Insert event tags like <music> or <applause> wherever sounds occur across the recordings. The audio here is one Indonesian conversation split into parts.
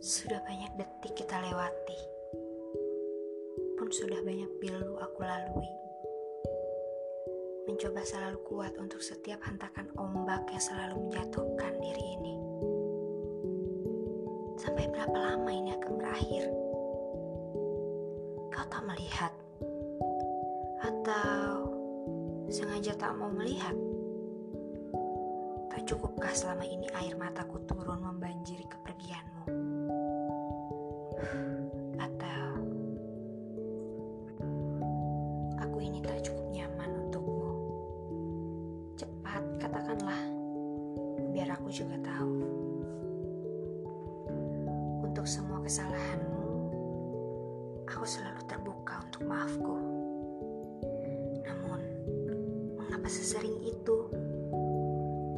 Sudah banyak detik kita lewati, pun sudah banyak pilu aku lalui. Mencoba selalu kuat untuk setiap hentakan ombak yang selalu menjatuhkan diri ini. Sampai berapa lama ini akan berakhir? Kau tak melihat? Atau sengaja tak mau melihat? Tak cukupkah selama ini air mataku turun membanjiri kepergianmu? Ini tak cukup nyaman untukmu? Cepat katakanlah, biar aku juga tahu. Untuk semua kesalahanmu, aku selalu terbuka untuk maafku. Namun, mengapa sesering itu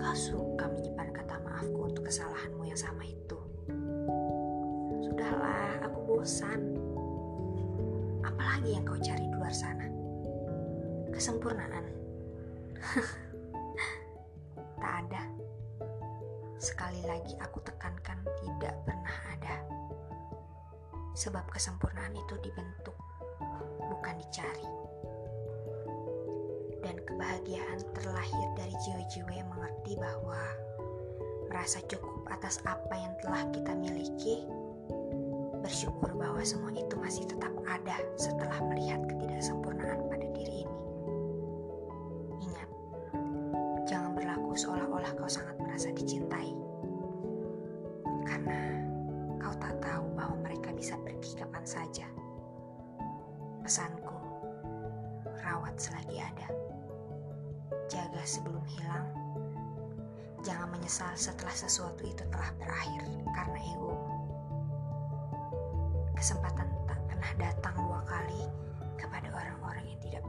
kau suka menyimpan kata maafku untuk kesalahanmu yang sama itu? Sudahlah, aku bosan. Apalagi yang kau cari di luar? Kesempurnaan. <laughs> tak ada. Sekali lagi aku tekankan tidak pernah ada. Sebab kesempurnaan itu dibentuk, bukan dicari. Dan kebahagiaan terlahir dari jiwa-jiwa yang mengerti bahwa merasa cukup atas apa yang telah kita miliki, bersyukur bahwa semua itu masih tetap ada setelah melihat ketidaksempurnaan pada diri seolah-olah kau sangat merasa dicintai. Karena kau tak tahu bahwa mereka bisa pergi kapan saja. Pesanku, rawat selagi ada. Jaga sebelum hilang. Jangan menyesal setelah sesuatu itu telah berakhir karena ego. Kesempatan tak pernah datang dua kali kepada orang-orang yang tidak